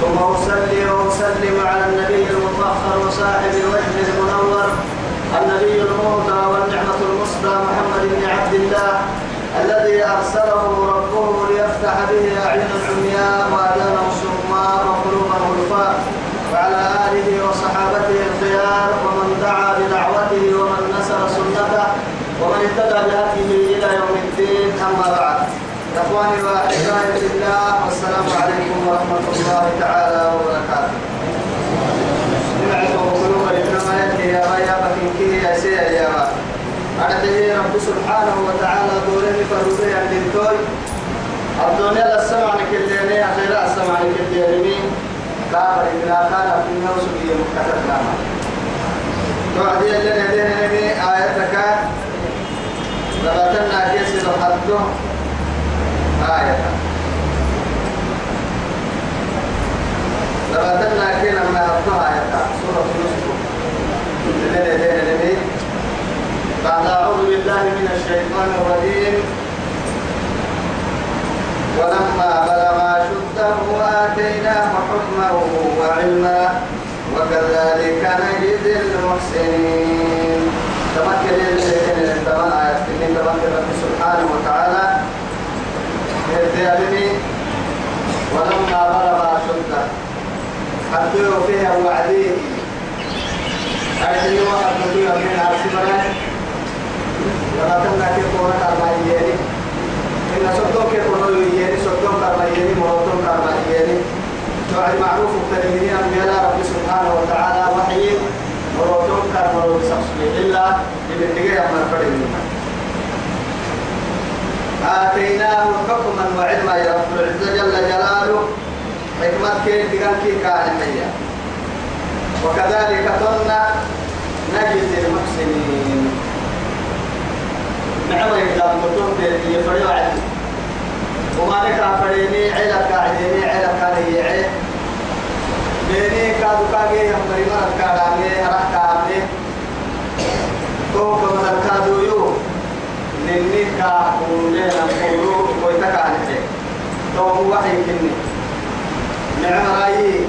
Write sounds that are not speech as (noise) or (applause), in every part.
ثم أصلي وأسلم على النبي المطهر وصاحب الوجه المنور النبي المهدى والنعمة المصدى محمد بن عبد الله الذي أرسله ربه ليفتح به أعين العمياء وآذان الصماء وقلوب الغلفاء وعلى آله وصحابته الخيار ومن دعا بدعوته ومن نصر سنته ومن اهتدى بهديه إلى يوم الدين أما بعد. إخواني وأحبائي في الله والسلام عليكم ورحمة الله تعالى وبركاته. نعم وقلوب إنما يأتي يا غيا بكين يا سيا يا ما. أرده رب سبحانه وتعالى دورين فرودي عند الدوي. الدنيا للسمع نكليني أخيرا السمع نكليني كابر إذا كان في النوس بي مكتب كاما. توعدي اللي نديني آياتك لغتنا كيسي لحظته آية. لبدلنا كنا ما أبطها آية. سورة يوسف. بعد أعوذ بالله من الشيطان الرجيم. ولما بلغ أشده آتيناه حكمه وعلما وكذلك نجزي المحسنين. تمكن الذين تمكن رب سبحانه وتعالى الديالني ولما بلغ أشده حدوا فيها وعديه أجل نبيه من لما تمنع كيف قولنا كرمائيين إن صدوم كيف قولنا يين صدوم كرمائيين مروتون كرمائيين توعد معروف التلميذين أنبياء رب سبحانه وتعالى وحي مروتون كرمائيين إلا إذن تجي أمر فريقين آتيناه حكما وعلما يا رب العزة جل جلاله. حكمة كيف تقال حيا وكذلك كنا نجزي المحسنين. نعم يقدر مطلوب يفريو عدي وما لك فريني عيلة قاعديني عيلة كان يعي بيني كادو كاجي هم بريما كادامي راح كامي تو كمان كادو يو نني كا ولنا كورو ويتكا عنه تو هو وحي كني. نعم رأيي.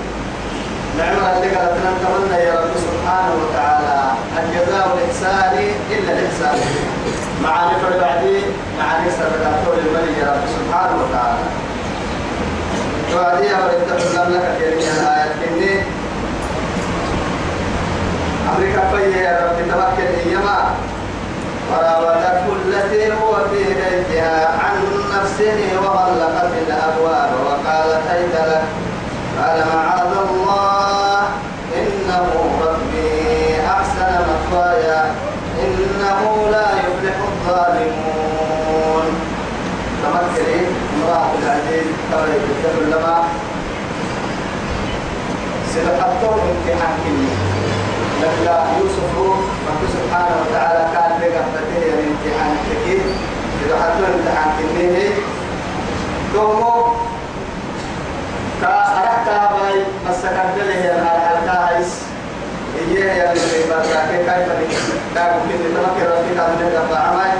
نعم اللي قالت نتمنى يا رب سبحانه وتعالى. الجزاء والإحسان إلا الإحسان؟ مع نفر بعدي مع نسر بدأتور الملي يا رب سبحانه وتعالى. وعدي ورد لك كريم الآيات كني. أمريكا فيه يا رب تمكن إيما وراودته التي هو في بيتها عن نفسه وغلقت الأبواب وقالت هيت لك؟ قال معاذ الله إنه ربي أحسن مثواي إنه لا يفلح الظالمون. تمكري امرأة العزيز قبل يكتب لما؟ سلحته امتحان كني لكن يوسف رب سبحانه وتعالى كان لقى فتيه الامتحان التكيد إذا حتى امتحان كنيه دومو كأركتا باي مسكت له على الكايس إيه يا اللي بقى كيف داعو كني تمكن ربك من دفع عماي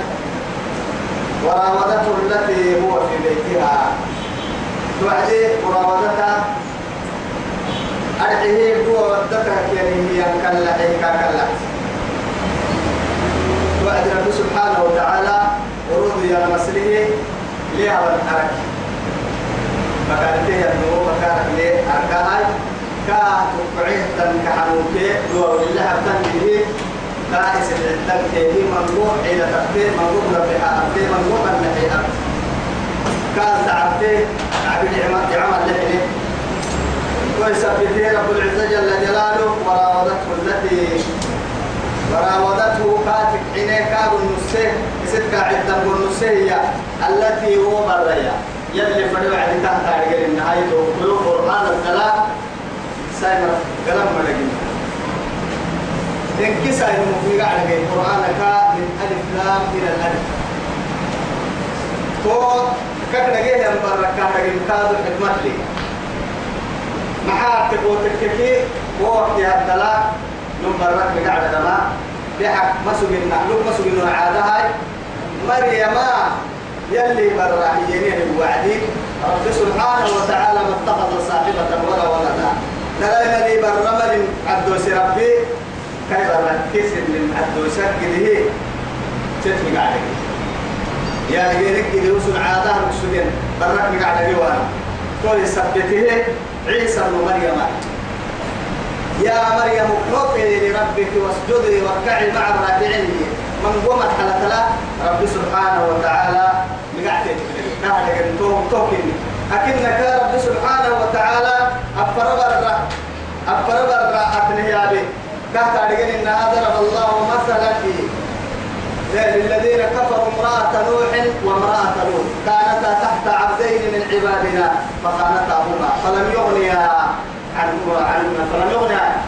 وراودته التي هو في بيتها. توعدي وراودتها أرحيه هو ودتك يعني هي كلا حيكا كلا وعد رب سبحانه وتعالى ورود يا مسله ليها والحرك فكانت هي النمو فكانت ليه أركاها كا تقعيه تن كحنوكي. منقوع إلى تقدير منقوع لبحا أبدي منقوع النحي أبد كان تعبتي. عبد عمل عمل لحنه ويثبته رب العزة جل جلاله. وراودته التي وراودته كاتك حين كاد النسيه قاعد النسيه هي التي هو بريا يلي فريو عدي تحت عرقل النهاية وقلوب قرآن الثلاث سايمر قلم ملقين انكسر المفيد على القرآن من ألف لام إلى الألف. تو كتر جه ينبر كتر يمكاد الحكمة لي محا تقول تككي وقت الدلاء نمبر رك بقعد دما بحق مسوجنا لو مسوجنا عادة هاي. مريم يلي برا ينين الوعدي. رب سبحانه وتعالى ما اتخذ صاحبة ولا ولدا. نلا لي من عبدوس ربي. كيف ركز من عبدوس كده تتبع عليك يا غيرك كده وسن عادة مسوجين برا بقعد جوانا تقول سبته عيسى ومريم يا مريم اقنطي لربك واسجدي واركعي مع الراكعين من قومت على ثلاث رب سبحانه وتعالى مقعتك نهر توم توكن أكنك رب سبحانه وتعالى أفر برا أفر برا أتنه يا بي كهت أرجن إن ضرب الله مثلا للذين كفروا امرأة نوح وامرأة لوط. كانتا تحت عبدين من عبادنا فخانتاهما فلم يغنيا. عنهما فلم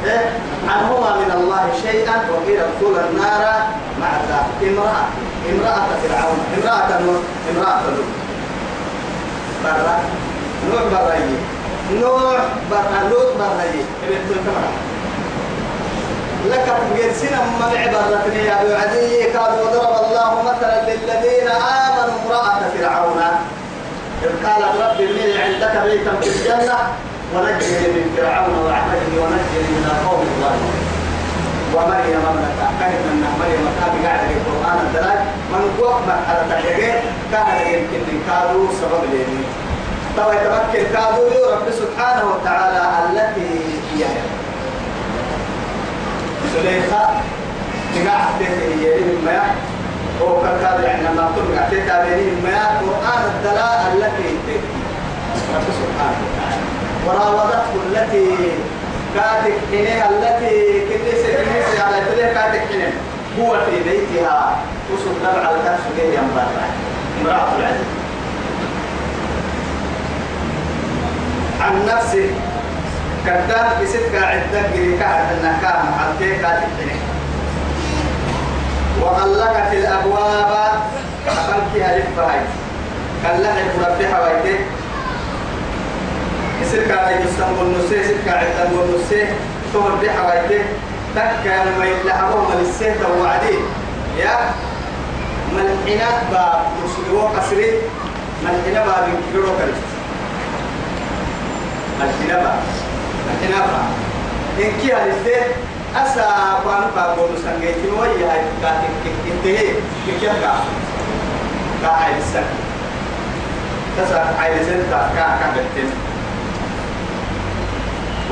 إيه؟ عنهما من الله شيئا وقيل ادخلا النار مع امرأة امرأة فرعون امرأة نوح امرأة لوط. برا نوح برا نوح برا لوط برا لك سنة من عبرتني يا أبو عدي. قال وضرب الله مثلا للذين آمنوا امرأة فرعون. إذ قالت رب ابني عندك بيتا في الجنة. ونجني من فرعون وعمله ونجني من القوم الظالمين. ومريم ابنة كانت من مريم كانت قاعدة في القرآن الدلال. من قوة مرحلة تحيقين كان يمكن كادوا سبب لي طبعا يتمكن كادوا رب سبحانه وتعالى التي هي. سليخة تقعد هي ما هو كان يعني لما تقعد تتابعني ما القرآن الدلاء التي رب سبحانه. وراودته التي كاتك حينها التي كنيسة كنيسة على تلك كاتك حينها. هو في بيتها وصل الكاس وجه ينبرع امرأة العزيز. عن نفسه. كدام بست قاعد تجري النكاح محلتين كاتك حينها. وغلقت الأبواب. أخنكها لفهاي. كان لحق ربها ويتك يصير كان يستنبول نسي يصير كان يستنبول نسي تمر بي حوايتك تكا لما يتلعبوا من السيف وعدين يا ملحنا باب مسلمو قصري ملحنا باب ينكرو كريم ملحنا باب ملحنا باب إنكي هالسي أسا بان باب ونسنجيتي ويا هاي كاتك انتهي كيف كا كا هاي السنة تسا هاي السنة كا كا بتين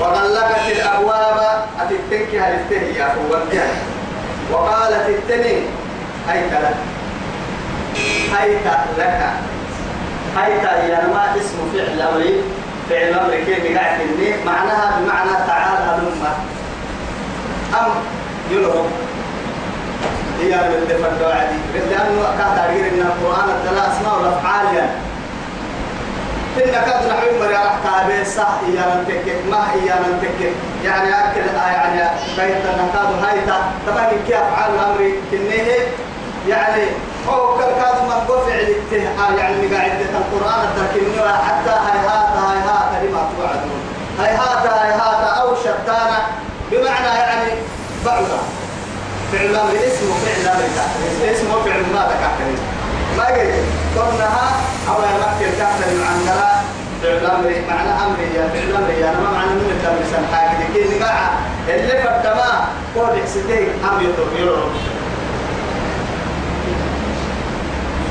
وغلقت الأبواب أتتنكي هالتهي يا فوالتها وقالت التنين هيت لك. هيت لك. هيت يا ما اسم فعل أمري فعل أمري كيف قاعد معناها بمعنى تعال هلما. أم يلهم هي من عادي لأنه كان تعبير إن القرآن الثلاث أسماء والأفعال يعني. إن كاد نحوي مريا راح كابي صح يا من تكك ما يا من تكك. يعني أكل يعني بيت نكاد هايتا طبعا كيف أفعال أمري؟ كنيه يعني هو كاد من قفع الاتهام يعني قاعد القرآن التركيب حتى هيهات هيهات لما توعدون هيهات هيهات أو شتانا. بمعنى يعني بعدا فعل أمر اسمه فعل أمر اسمه فعل ما تكاكرين ما قلت. قلناها أو يمكن عن قراء فعل أمر معنى أمر يا فعل أمر يا ما معنى من الدم سن حاجة. كي نقاع اللي فردما قول حسيتين أم يطيرون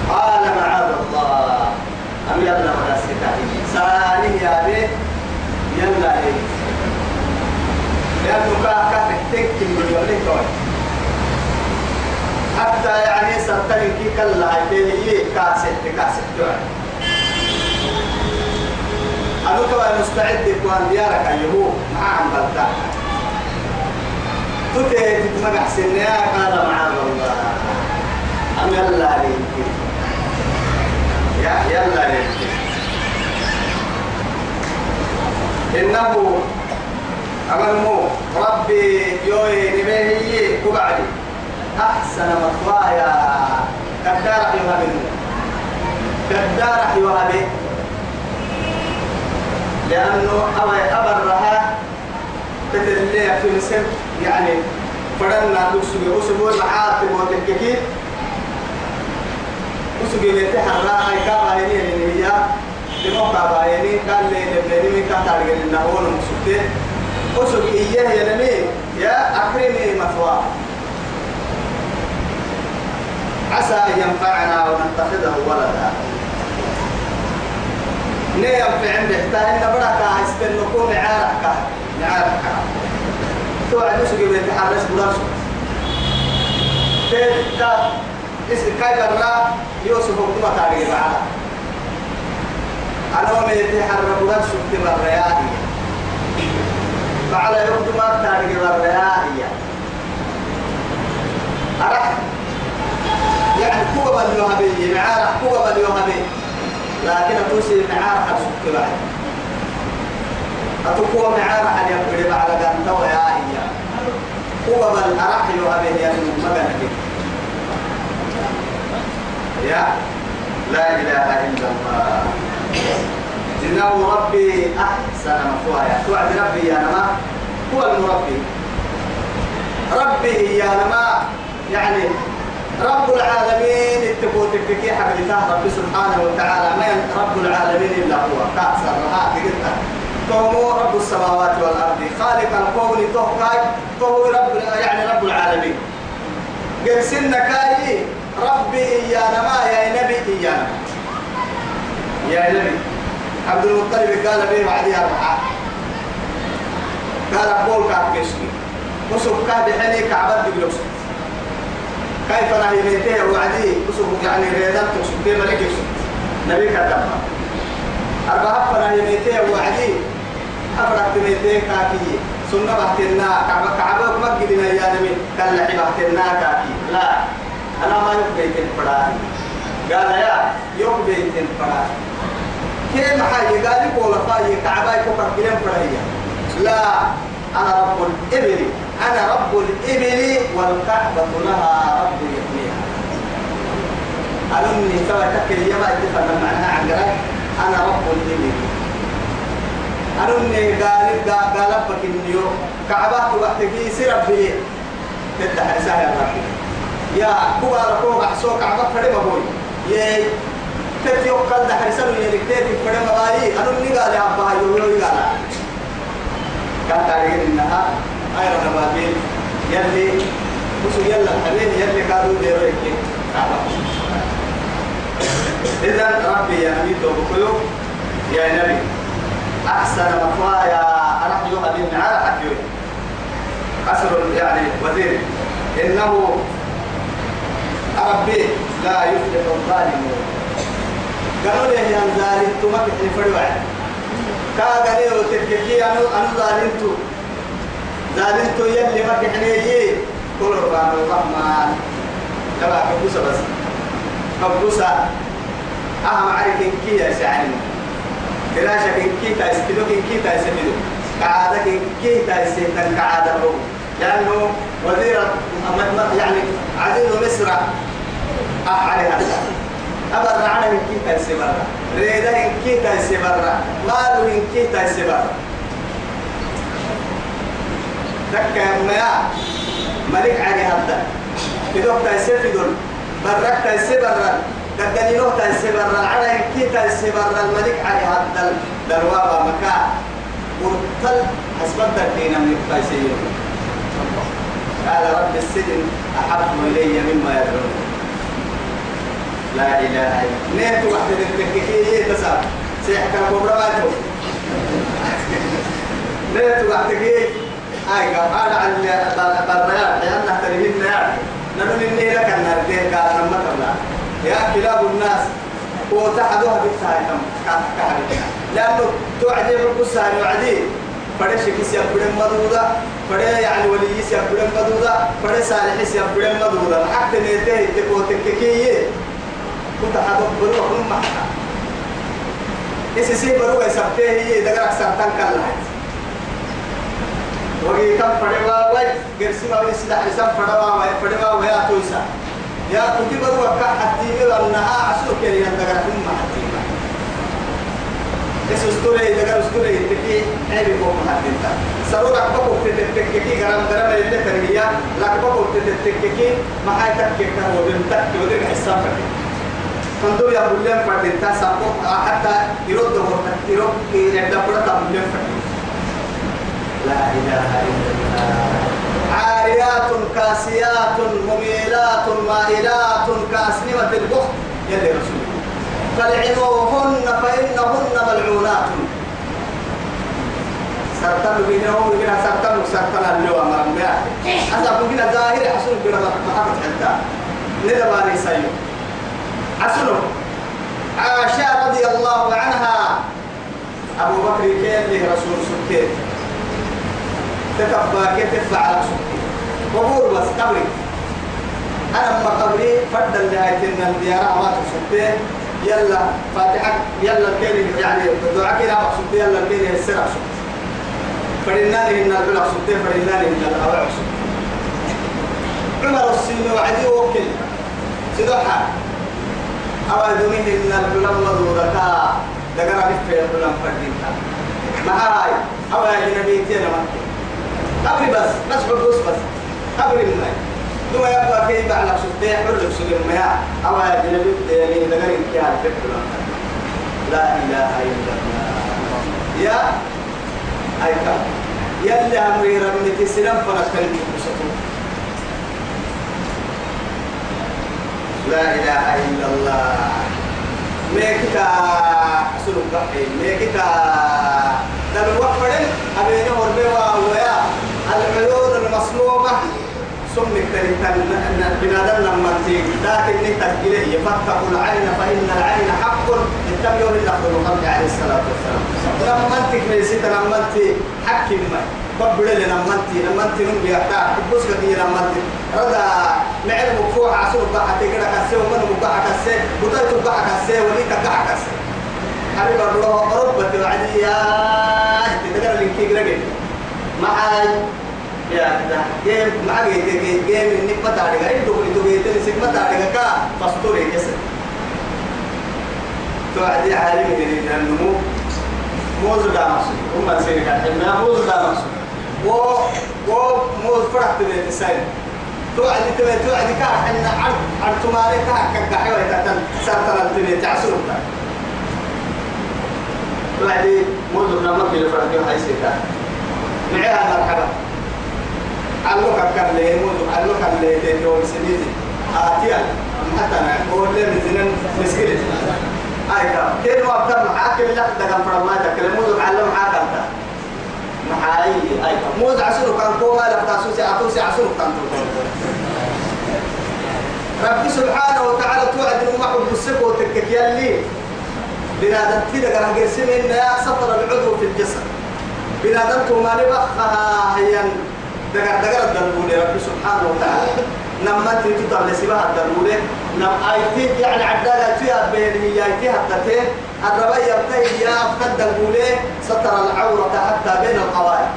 قال معاذ الله أم يلا مرسكته سالي يا بيه يلا إيه لأنه كاكا تكتك من يوليك حتى يعني سرتني كي كلا هاي كاسة كاسة جوع أنا كمان مستعد يكون ديارك أيهو مع عم بلتا تتي تتمقع سنيا قال معاذ الله. أم يلا ليك يا يلا ليك إنه أمنمو ربي يوي نبيه كو أحسن مثوايا كدار يوهب كدار يوهب لأنه أبا أبرها تتلي في مسم يعني فرنا نسوي أسبوع معاتب وتككي أسبوع يتحرى هاي كابا هني اللي هي لموقع بايني كان لي لبناني كان تارجع النهون مسكتين أسبوع إياه يا نمي يا أكرمي مثواه عسى أن ينفعنا ونتخذه ولدا. نيم في عند حتى إن بركة استنكم عارك عارك توعد سوق بيت حارس بلاش تيتا إس كاي برا يوسف وقتما تاريخ معنا أنا ومن يتحرك بلاش شفت برا يا فعلى يقدم تاريخ برا يا أرح من يوهبي معارك قوة من يوهبي لكن توسي معارك سكت بعد. أتقوى معارك أن يقول على قنطة ويا إياه. قوة من أرح يوهبي يعني مغنى يا لا إله إلا الله. إنه ربي أحسن مثواي توعد ربي يا نما؟ هو المربي. ربي يا نما يعني رب العالمين اتقوا تككي حبيبته رب سبحانه وتعالى. ما رب العالمين إلا هو. كأس الرهاء قلت فهو رب السماوات والأرض. خالق الكون تهكاي فهو رب يعني رب العالمين. قل سنكاي ربي إيانا ما يا نبي إيانا. يا نبي. عبد المطلب قال به بعدها أربعة قال بول كاكشني وسوف كاد حني كعبد بلوس كيف نهي بيته وعدي؟ وسوف يعني ريدان تقصد كيف ملك يقصد نبي كتب أربعة فنهي بيته وعدي. أفرق بيته كاكي سنة بحتنا كعبة كعبة مجدنا يا نبي كلا حبحتنا كاكي لا أنا ما يبقى تنفراني قال يا يبقى تنفراني كيف حاجة قال لي قول فاي كعباي فوق كلام فرعية. لا أنا رب الإبل. أنا رب الإبل والكعبة لها رب يحميها. ألمني سوى تكل يما اتفق معناها عن قرأي أنا رب الإبل. ألمني قال قال ربك النيو كعبة وقتك يصير ربي. تفتح رسالة ربي. يا كوا ركوب أحسوك كعبة فريم أبوي. يي تتي وقال ده حرسلو يلك تتي فريم أباي ألمني قال يا أبا يويو قال. كان تعرفين إنها أيضا نباتين يلي وسو يلا حبيبي يلي كانوا ديرو يكي. إذا ربي يا نبي توبكيو يا نبي. أحسن مطوايا أنا يوم الدين على حكيوي قصر يعني وزير. إنه ربي لا يفلح الظالمون. قالوا لي يا ظالم تمك فروا كاغني وتككي أنو أنو ظالمتو ظالمتو يلي ما كحنيه كل الرحمن الرحمن. تبع كبوسة بس. كبوسة. أهم عارف إن كي يا سعيد. فراشة إن كي تايس كيلو إن كي تايس كيلو كعادة إن كي تايس تن كعادة رو لأنه وزير يعني عزيز مصر أحد هذا. أبر عنا إن كي تايس برا. ريدا إن كي تايس برا. مالو إن كي تايس برا. دكا يا ملك علي هذا. كدوك تايسي في دول. برك تايسي برا. قدني نوح تايسي برا. على كي تايسي برا. الملك علي هذا. دروابا مكا ورتل حسب الدين من تايسي قال رب السجن أحب إلي مما يدعون. لا إله إلا نيت واحدة التككية تساب سيحكى كبرواته (laughs) نيت واحدة هاي قال على البريات لأنها يعني نحن إني لك النار دين قال نما تبلا يا كلاب الناس هو تحدوها بالتهاي كحركنا لأنه توعدي بالقصة وعدي فدش كيس يبدن مدودا فدش يعني ولي يبدن مدودا فدش صالح يبدن مدودا حتى نيته تكو تككيه كنت حدو بروح نما إسي سي بروح يسبته هي دقرك سرطان كلا وقي كم فدوا واي قرسي ما بيسد حسام فدوا ما فدوا ويا تويسا يا كتب وكا حتى عسلك يعني أنت قرأتم ما حتى بس استوري قال استوري تكي عيب يقوم حدثا سرور أكبر تتككي غرام غرام اللي تربية لأكبر تتككي ما هاي تككي وبنتك ودك حساب فندور يا بولين فردين سامو حتى يرد هو يرد يرد فردين لا إله إلا الله. عاريات كاسيات مميلات مائلات كأسنمة البخت. يلي رسول. فلعنوهن فإنهن ملعونات. سرطان بينهم بين سرطان سرطان اللي هو مرمى هذا ممكن ظاهر حصل بين محبة حتى. ندباني سيو. حسنه عائشة رضي الله عنها. أبو بكر كان رسول سكيت. تكبا كتف على سكيت وقول بس قبري. أنا ما قبري فرد اللي الديارة ما تسكيت يلا فاتحة يلا الكيل يعني دعاء كده مقصود يلا الكيل السر مقصود فرناني إن البلع مقصود فرناني إن الأوع مقصود عمر السين وعدي وكل سدوحة أو دمين إن البلع مضوضة دقرا بفي البلع فردينتا ما هاي؟ أو يا جنبي تينا ما قبل بس بس بس. بس قبل الماء ثم يبقى كيف على سبتين حر سبتين ما أو جنبي يعني لغير كيان فكرة لا إله إلا الله. يا أيها يلي أمري رمتي سلام فنكن لا إله إلا الله. ميكتا سلوك بحي ميكتا. دل وقفرين أبينه وربوا ويا العيون المصلوبة سمك تنتن بنادم لما لكن نتكله يفتح العين فإن العين حق. يوم الأخذ الخلق عليه الصلاة والسلام. لما انت كنيسة لما انت حكي ما. قبل لما انت لما انت نم بيحتاج تبص كذي لما انت ردا معل مفوح عسول بقى تقدر كسي. ومن بقى كسي. بطل بقى كسي. ولي تقع كسي. حبيب الله. ربة وعدي يا تقدر لينكي قرقل. معاي يا ده جيم ما جيت جيم إنك ما تعرف أي دو دو جيت نسيك ما تعرف كا فاستوري جسد توعدي عالم من النمو موز دامس هم سيرك الحين موز دامس و و موز فرحت بالتسعين توعدي تبي توعدي كا إن عرض عرض تماري كا كا حيوان تاتن سرطان الدنيا تعسر توعدي موز دامس في الفرق يوم حيسيكا معها مرحبا علوك كان لي علوك كان لي تدور سنيدي آتيا حتى أنا أقول لي مثلا مسكين أيها كيف أبدا معاك اللي تكلم فرما تكلم مود علم معاك أنت معاي أيها مود عسلو كان كوما لا تاسوسي أتوسي عسلو كان ربي سبحانه وتعالى توعد المحب بالسكو وتكك يلي بنادم كده قال قرسم إن يا سفر العضو في الجسد بنادم ما نبخها هي دقر دقر الدربولة رب سبحانه وتعالى. نما تطلع لسباها الدربولة نم آيتي يعني عدالة فيها بين هي آيتي حتى الربا يبتهي يا افتد الدربولة ستر العورة حتى بين القوائم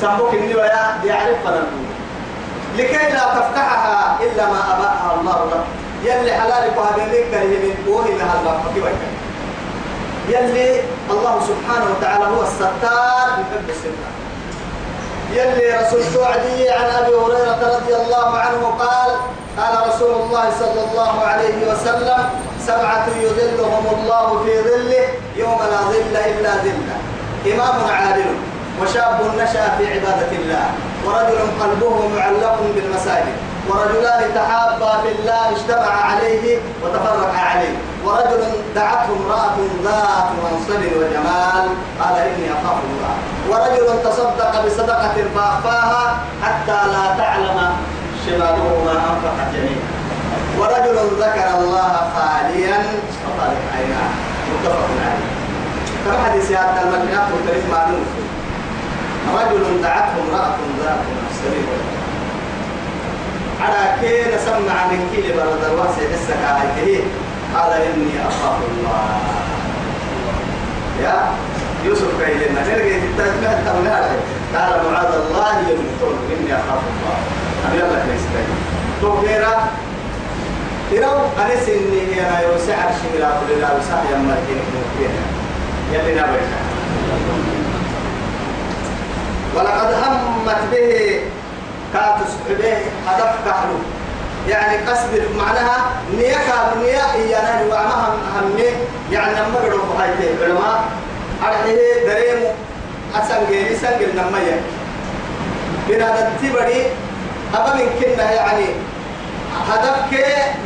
سموك النبا يعرف الدربولة لكي لا تفتحها إلا ما أباها الله لك. يلي حلالك وهذا كريه من قوه لها الباب يلي الله سبحانه وتعالى هو الستار يحب الستار. يلي رسول توعدي عن أبي هريرة رضي الله عنه قال قال رسول الله صلى الله عليه وسلم سبعة يظلهم الله في ظله يوم لا ظل إلا ظله. إمام عادل وشاب نشأ في عبادة الله ورجل قلبه معلق بالمساجد. ورجلان تحابا في الله اجتمع عليه وتفرقا عليه. ورجل دعته امرأة ذات منصب وجمال قال إني أخاف الله ورجل تصدق بصدقة فأخفاها حتى لا تعلم شماله ما أنفقت يمينه ورجل ذكر الله خاليا فطلق عيناه. متفق عليه. كما حديث هذا المجنات والتاريخ معلوم رجل دعته امرأة ذات منصب وجمال. على كين سمع من كيل برد الواسع حسك آيته قال إني أخاف الله. يا يوسف كيلنا نلقي التجمع التمنى قال معاذ الله يموتون إني أخاف الله. أبي الله كريستين تو غيره تروا أنا سني أنا يوسع الشمال أقول لا وسع يا مركين ممكن يلي نبيك ولقد همت به كاتس به هدف كحلو. يعني قصد معناها نيكا نيا إيانا وعمها همي يعني لما قروا هاي علماء أرحيه دريمو أسنجيني سنجل نمية بنا تبدي أبا من كنا يعني هدفك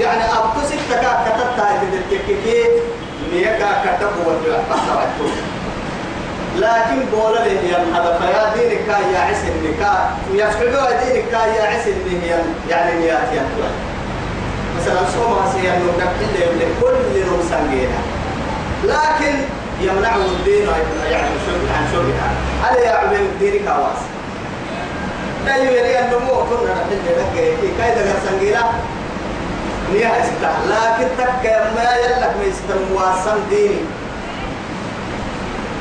يعني أبتو ستة كتبت هاي تدرككي نيكا كتب وتلقى لكن بولا لي هي هدف يا دينك يا عسل نكا يفعلوا دينك يا عسل هي يعني نيات يا مثلا صوم سيان نقبل كل يوم سنجينا. لكن يمنعه الدين يعني شرب عن شربها هل يا عبيد دينك واس لا يريد النمو كنا نحل لك كي كايدا سنجينا؟ نيها استح لكن تك ما يلك ما يستموا ديني.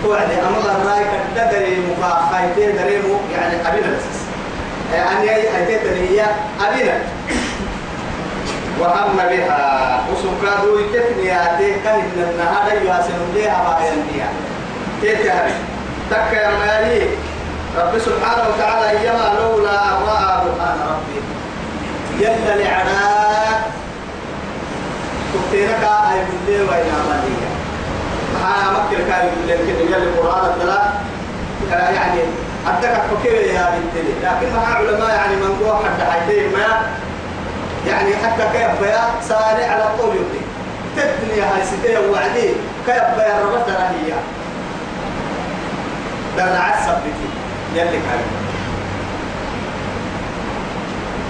توعد أما الراي كدري مخا خايتي دري مو يعني أبينا. بس يعني هي خايتي دري هي أبينا. وهم بها. وسكادو يتفنياتي كان إن النهار يواسن ليها ما ينبيها تيتهري تك يا مالي. رب سبحانه وتعالى إيما لولا رأى برهان ربي. جل لعناك تبتينك أي من ليه عملية معانا مكر كان يقول لك إن القرآن الثلاث. يعني أدك فكير يا بنتي لكن مع علماء يعني من قوة حتى حيتين ما يعني حتى كيف بيا سارع على طول يبني. تبني هاي ستيه وعدي. كيف بيا ربط هي در عصب بتي يلي كان.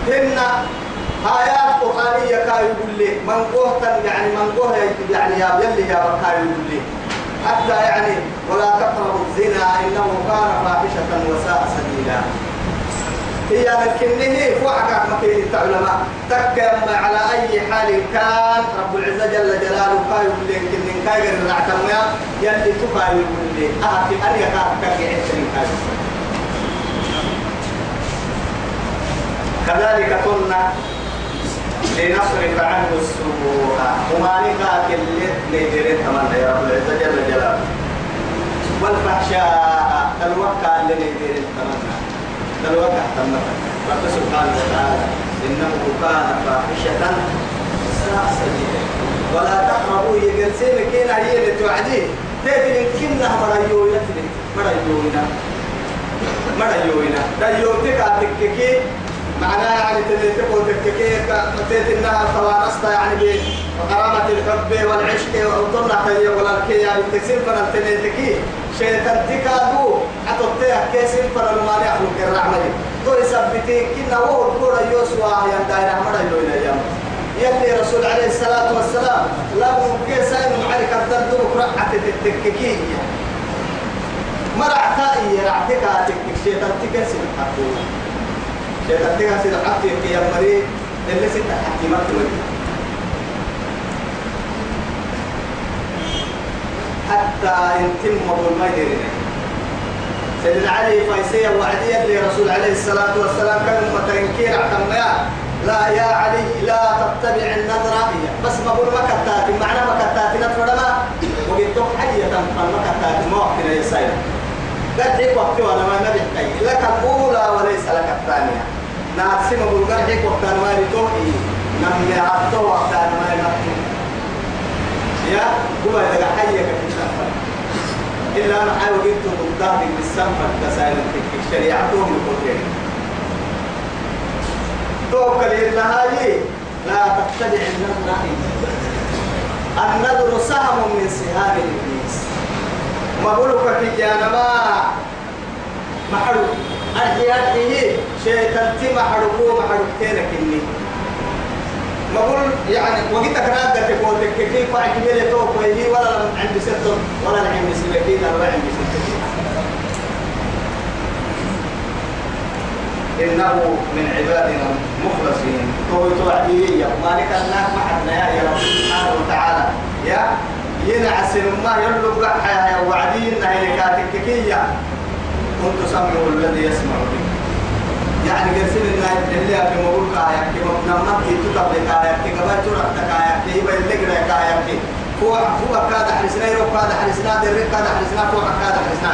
هن آيات قرآنية كاي يقول لي من قوة يعني من قوة يعني يا يلي يا كاي يقول لي. حتى يعني ولا تقربوا الزنا إنه كان فاحشة وساء سبيلا. هي لكنه فوحك مكين العلماء تكم على أي حال كان رب العزة جل جلاله يقول لي إن كاي غير نعتميا يلي يقول لي أن يكاد كاي عدتني كاي كذلك كنا لنصرف عنه السوء نكاك اللي نيدرين تمنى يا رب العزة جل جلاله. والفحشاء الوكا اللي نيدرين تمنى الوكا تمنى. رب سبحانه وتعالى إنه كان فاحشة ساء ولا تقربوا يجلسين كينا هي اللي توعدي تبين كنا مريونا مريونا. مريونا. دا يوتك عتككي معناها يعني تلتك وتككي تيت انها توارثت يعني بغرامة الحب والعشق وطلع تي ولا كي يعني تكسين فن تلتكي شيطان تكادو عطوتيها كيسين فن المانع من الرحمة تو يثبتي كنا وهو الكورة يوسوا يا داير أحمد اللوين أيام يلي رسول عليه الصلاة والسلام لو كيسين معرك الدرد بكرة تتككي. مرعتائي رعتك تكك شيطان تكسين حقوق سيد حتى يا مريض اللي ست حتى ما تقول حتى يتم ما يدري سيدنا علي فايسية وعدية لرسول عليه الصلاة والسلام كان متنكير عتميا لا يا علي لا تتبع النظرة بس ما بقول مكتات معنى مكتات نتفرما وقلت حية تنفر مكتات موحكنا يا سيد قد وقت وأنا ما نبي لك الأولى وليس لك الثانية. نعسم أقول قد وقت أنا ما ريتوحي نمي عطو وقت أنا ما ريتوحي يا هو إذا حيك في السفر إلا ما حاول جبت ضدها بالسفر تسائل في شريعتهم الكفر توكل إنها لا تتبع النظر النظر سهم من سهام الإبليس. ما بقولك في جانبا. محرو أحياء هي شيطان تي محروكو محروكتينك إني ما بقول يعني وقتك نادك تقولك كيف أعجبني توك وهي ولا عندي ست ولا عندي سبكين ولا عندي سبكين إنه من عبادنا المخلصين. تو توعدي مالك الناس ما حدنا يا رب سبحانه وتعالى. يا ينعس ما يلقى حياة وعدين هي كاتككية كنت سمعه الذي يسمع به. يعني قرسل الناس اللي أبي مقول كايا كي نمت كي تطب كايا كي قبل ترى كايا كي يبقى اللي كايا كي. هو هو كاد حرسنا يروح كاد حرسنا درك كاد حرسنا هو كاد حرسنا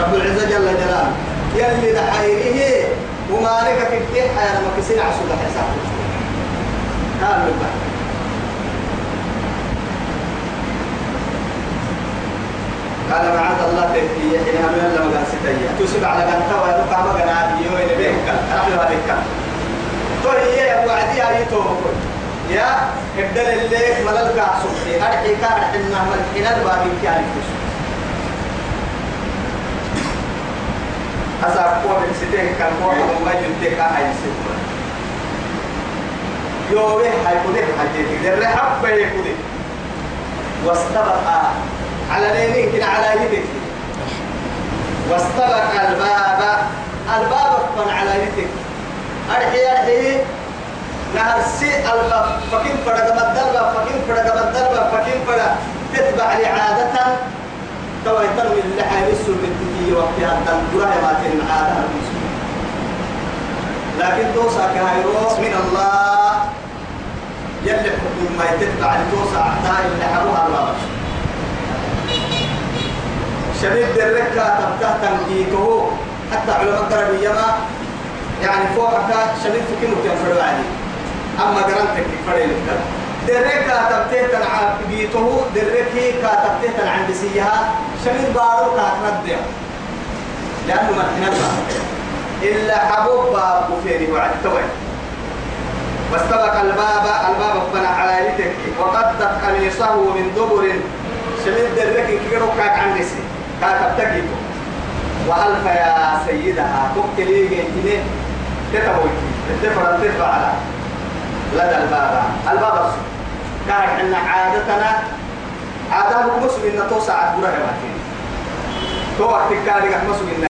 رب العزة جل جلاله. يلي دحيره وما لك كتير حياة ما كسين عسول حساب قال له قال معاذ الله تكفي حينها من لما قال ستيا تسب على قنطة ويبقى ما قال عادي يوين بيك رحل هذيك تو هي يا أبو عدي علي تو يا ابدل الليل ملل كاسو هرحي كان حنا مل حنا الباقي كان يكسو أصاب قوة بسيتين كان قوة ما جنتك هاي سيكون يوه هاي كده حاجتك در حبة يكده واستبق على لينين كده على يدك. واستبق الباب. الباب فن على يدك. أرحي أرحي. نهر سي الباب فكين فرق مدلبا فكين فرق مدلبا فكين فرق؟ تتبع لعادة توا يتروي اللي حيرسوا بالتكية وقتها الدنقرة ما تن عادة لكن توسع كهيرو من الله. يلي حكم ما يتتبع لتوسع حتى اللي حروها الله شديد الركة تبتاه تنقيته حتى علماء الدربية ما يعني فوقك شديد في كلمة ينفروا عليه. أما قرنتك فريق الكلام درك كاتبته تنع بيته. درك كاتبته تنع عند سيها شميل بارو كاترد لأنه ما تنبع إلا حبوب باب وفيني وعد توي واستبق الباب الباب فنع على يدك. وقدت قميصه من دبر. شميل درك كيرو كاك عند سي كاتبتك وألف يا سيدها تقتلي جيتني تتوي تفرن تدفع على لدى الباب الباب الصغير كانت عندنا عادتنا. عادة مسلم إن توسع الدرة ما تو وقت كان لك مسلم إن